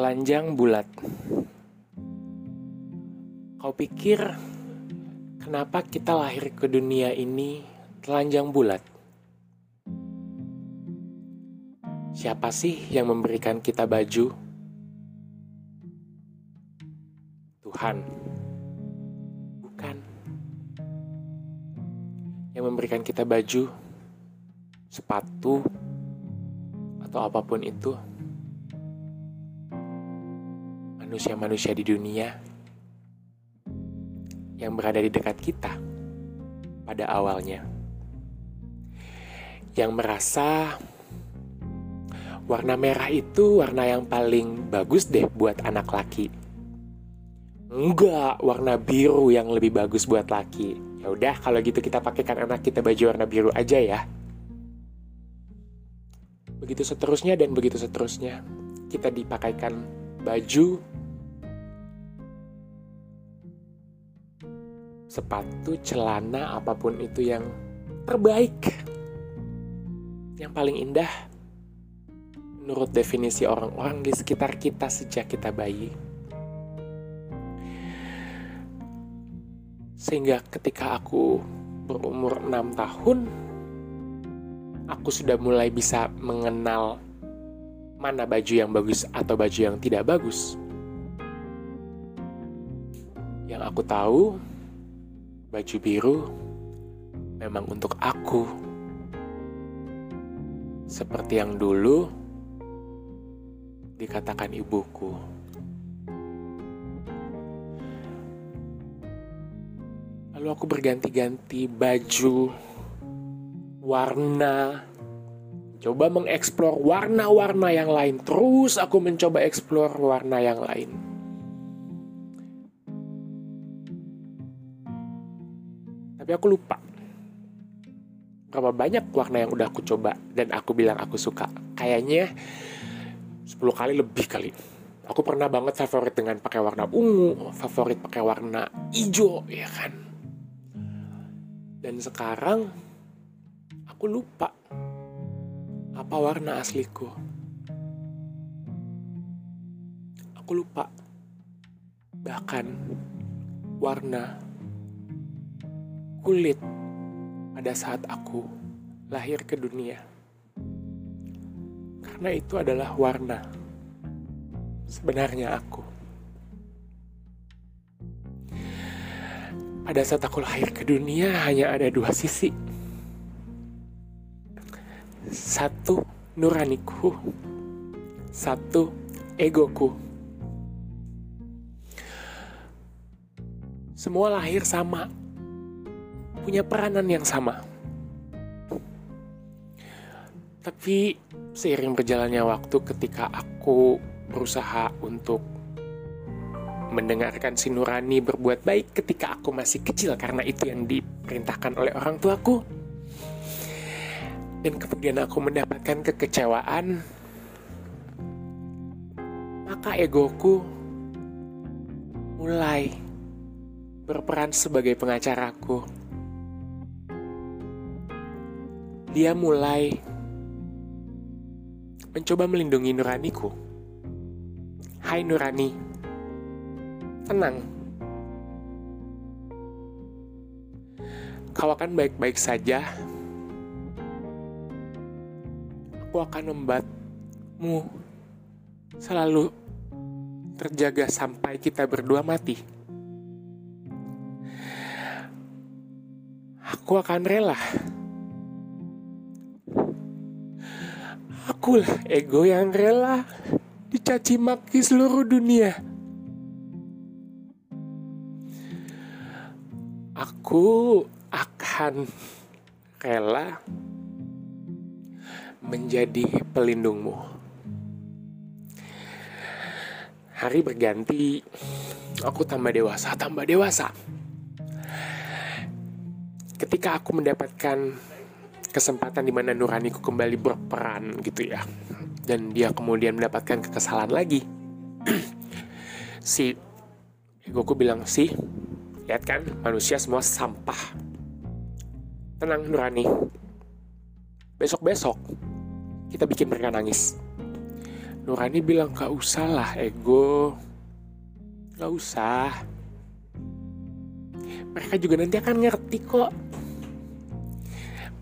telanjang bulat. Kau pikir kenapa kita lahir ke dunia ini telanjang bulat? Siapa sih yang memberikan kita baju? Tuhan. Bukan. Yang memberikan kita baju, sepatu, atau apa pun itu manusia-manusia di dunia yang berada di dekat kita pada awalnya. Yang merasa warna merah itu warna yang paling bagus deh buat anak laki. Enggak, warna biru yang lebih bagus buat laki. Ya udah, kalau gitu kita pakaikan anak kita baju warna biru aja ya. Begitu seterusnya dan begitu seterusnya. Kita dipakaikan baju sepatu, celana, apa pun itu yang terbaik, yang paling indah menurut definisi orang-orang di sekitar kita sejak kita bayi. Sehingga ketika aku berumur 6 tahun, aku sudah mulai bisa mengenal mana baju yang bagus atau baju yang tidak bagus. Yang aku tahu, Baju biru memang untuk aku. Seperti yang dulu dikatakan ibuku. Lalu aku berganti-ganti baju, warna, coba mengeksplor warna-warna yang lain. Terus aku mencoba eksplor warna yang lain. Tapi aku lupa. Berapa banyak warna yang udah aku coba dan aku bilang aku suka? Kayaknya 10 kali lebih kali. Aku pernah banget favorit dengan pakai warna ungu favorit pakai warna hijau ya kan? Dan sekarang aku lupa apa warna asliku. Aku lupa. Bahkan warna kulit pada saat aku lahir ke dunia. Karena itu adalah warna sebenarnya aku. Pada saat aku lahir ke dunia hanya ada dua sisi. Satu nuraniku, satu egoku. Semua lahir sama, punya peranan yang sama. Tapi seiring berjalannya waktu ketika aku berusaha untuk mendengarkan si Nurani berbuat baik ketika aku masih kecil karena itu yang diperintahkan oleh orang tuaku. Dan kemudian aku mendapatkan kekecewaan, maka egoku mulai berperan sebagai pengacaraku dia mulai mencoba melindungi nuraniku. Hai Nurani, tenang. Kau akan baik-baik saja. Aku akan membuatmu selalu terjaga sampai kita berdua mati. Aku akan rela Akulah ego yang rela dicaci maki seluruh dunia. Aku akan rela menjadi pelindungmu. Hari berganti, aku tambah dewasa, tambah dewasa. Ketika aku mendapatkan kesempatan di mana nuraniku kembali berperan gitu ya. Dan dia kemudian mendapatkan kekesalan lagi. Si egoku bilang sih lihat kan manusia semua sampah. Tenang nurani. Besok besok kita bikin mereka nangis. Nurani bilang gak usah lah ego. Gak usah. Mereka juga nanti akan ngerti kok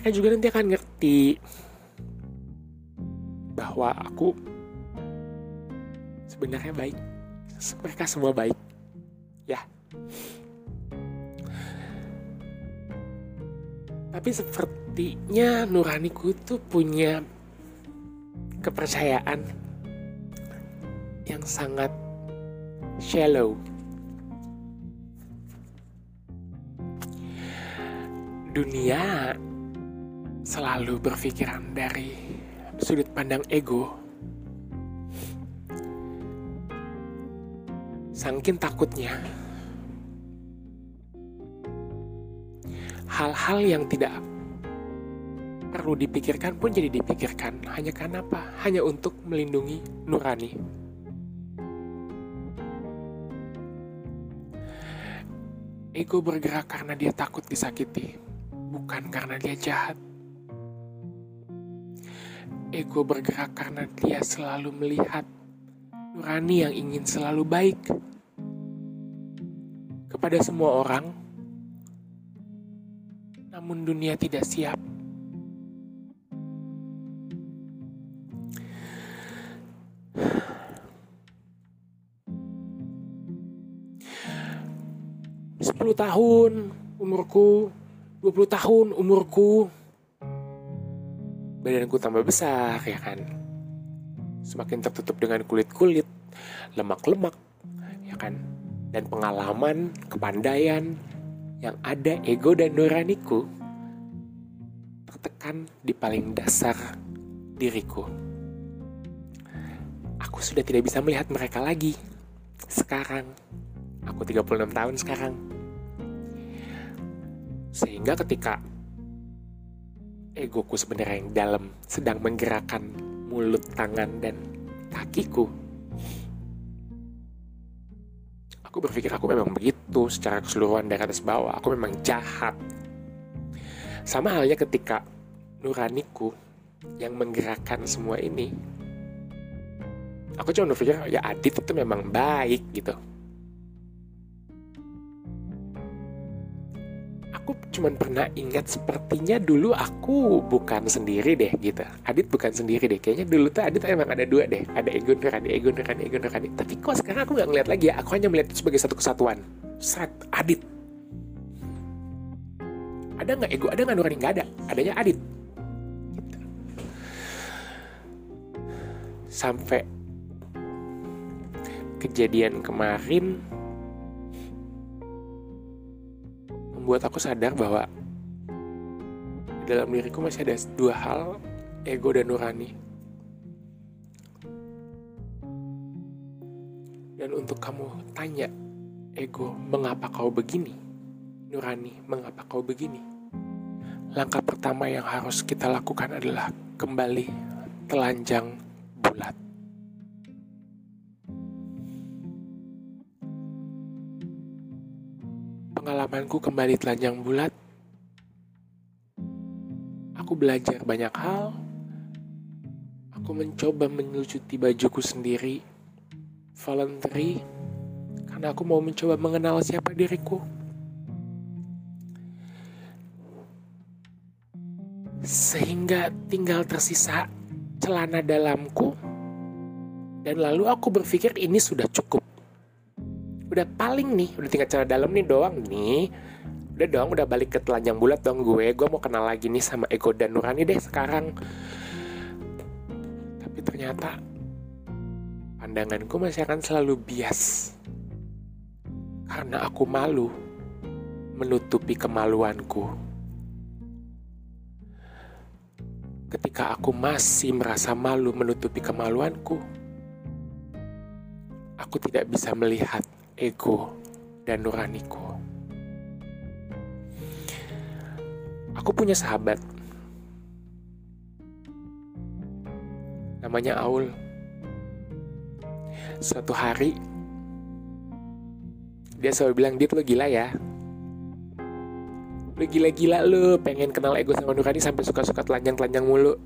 Mereka juga nanti akan ngerti Bahwa aku Sebenarnya baik. Mereka semua baik. Ya. Tapi sepertinya Nuraniku tuh punya kepercayaan yang sangat shallow. Dunia selalu berpikiran dari sudut pandang ego. Sangkin takutnya hal-hal yang tidak perlu dipikirkan pun jadi dipikirkan. Hanya karena apa? Hanya untuk melindungi nurani. Ego bergerak karena dia takut disakiti, bukan karena dia jahat. Ego bergerak karena dia selalu melihat nurani yang ingin selalu baik kepada semua orang, namun dunia tidak siap. Sepuluh tahun umurku, 20 tahun umurku, badanku tambah besar ya kan. Semakin tertutup dengan kulit-kulit, lemak-lemak, ya kan. Dan pengalaman, kepandaian, yang ada ego dan nuraniku tertekan di paling dasar diriku. Aku sudah tidak bisa melihat mereka lagi. Sekarang, aku 36 tahun sekarang. Sehingga ketika egoku sebenarnya yang dalam sedang menggerakkan mulut, tangan, dan kakiku, aku berpikir aku memang begitu secara keseluruhan dari atas bawah. Aku memang jahat. Sama halnya ketika nuraniku yang menggerakkan semua ini. Aku cuma berpikir ya Adit itu memang baik gitu. Aku cuma pernah ingat sepertinya dulu aku bukan sendiri deh gitu. Adit bukan sendiri deh. Kayaknya dulu tuh Adit emang ada dua deh. Ada ego nurani, ego nurani, ego nurani. Tapi kok sekarang aku nggak ngeliat lagi ya. Aku hanya melihat itu sebagai satu kesatuan. Set, Adit. Ada nggak ego? Ada nggak nurani? Nggak ada. Adanya Adit. Sampai kejadian kemarin membuat aku sadar bahwa dalam diriku masih ada dua hal, ego dan nurani. Dan untuk kamu tanya, ego, mengapa kau begini? Nurani, mengapa kau begini? Langkah pertama yang harus kita lakukan adalah kembali telanjang pengalamanku kembali telanjang bulat, aku belajar banyak hal. Aku mencoba menyucuti bajuku sendiri, voluntary, karena aku mau mencoba mengenal siapa diriku. Sehingga tinggal tersisa celana dalamku, dan lalu aku berpikir ini sudah cukup udah paling nih udah tinggal cara dalam nih doang nih. Udah dong udah balik ke telanjang bulat dong gue. Gue mau kenal lagi nih sama Ego dan Nurani deh sekarang. Tapi ternyata pandanganku masih akan selalu bias. Karena aku malu menutupi kemaluanku. Ketika aku masih merasa malu menutupi kemaluanku aku tidak bisa melihat ego, dan nuraniku. Aku punya sahabat. Namanya Aul. Suatu hari, dia selalu bilang, Dit lo gila ya. Lo gila-gila lo pengen kenal ego sama nurani sampai suka-suka telanjang-telanjang mulu.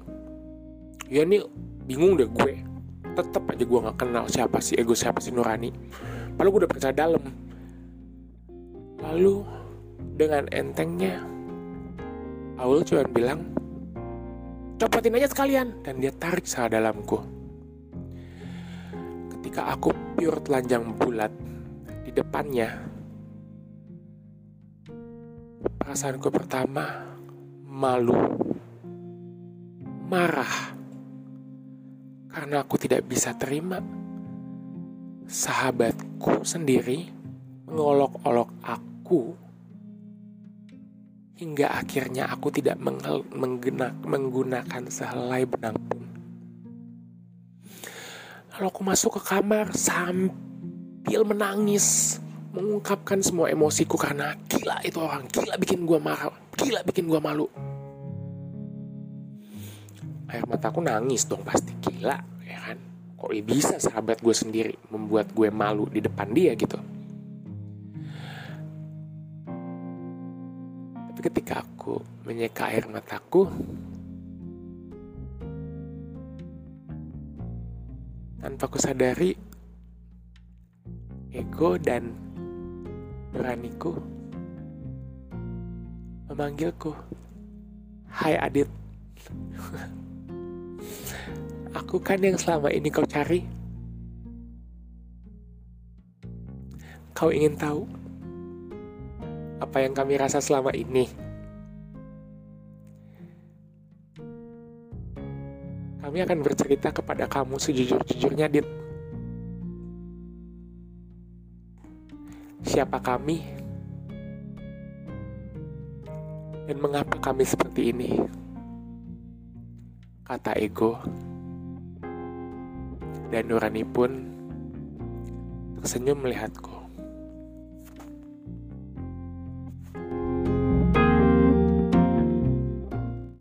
Ya nih bingung deh gue. tetap aja gue nggak kenal siapa sih ego siapa sih Nurani padahal gue udah percaya dalam. Lalu dengan entengnya Aul cuma bilang copotin aja sekalian. Dan dia tarik salah dalamku. Ketika aku pure telanjang bulat di depannya perasaanku pertama malu marah. Karena aku tidak bisa terima sahabatku sendiri mengolok-olok aku hingga akhirnya aku tidak menggunakan sehelai benang pun. Lalu aku masuk ke kamar sambil menangis, mengungkapkan semua emosiku karena gila itu orang, gila bikin gua marah, gila bikin gua malu air mataku nangis dong pasti gila ya kan kok bisa sahabat gue sendiri membuat gue malu di depan dia gitu? Tapi ketika aku menyeka air mataku tanpa aku sadari ego dan beraniku memanggilku Hai Adit Aku kan yang selama ini kau cari. Kau ingin tahu apa yang kami rasa selama ini? Kami akan bercerita kepada kamu sejujur-jujurnya, Dit. Siapa kami? Dan mengapa kami seperti ini? Kata ego dan Nurani pun tersenyum melihatku.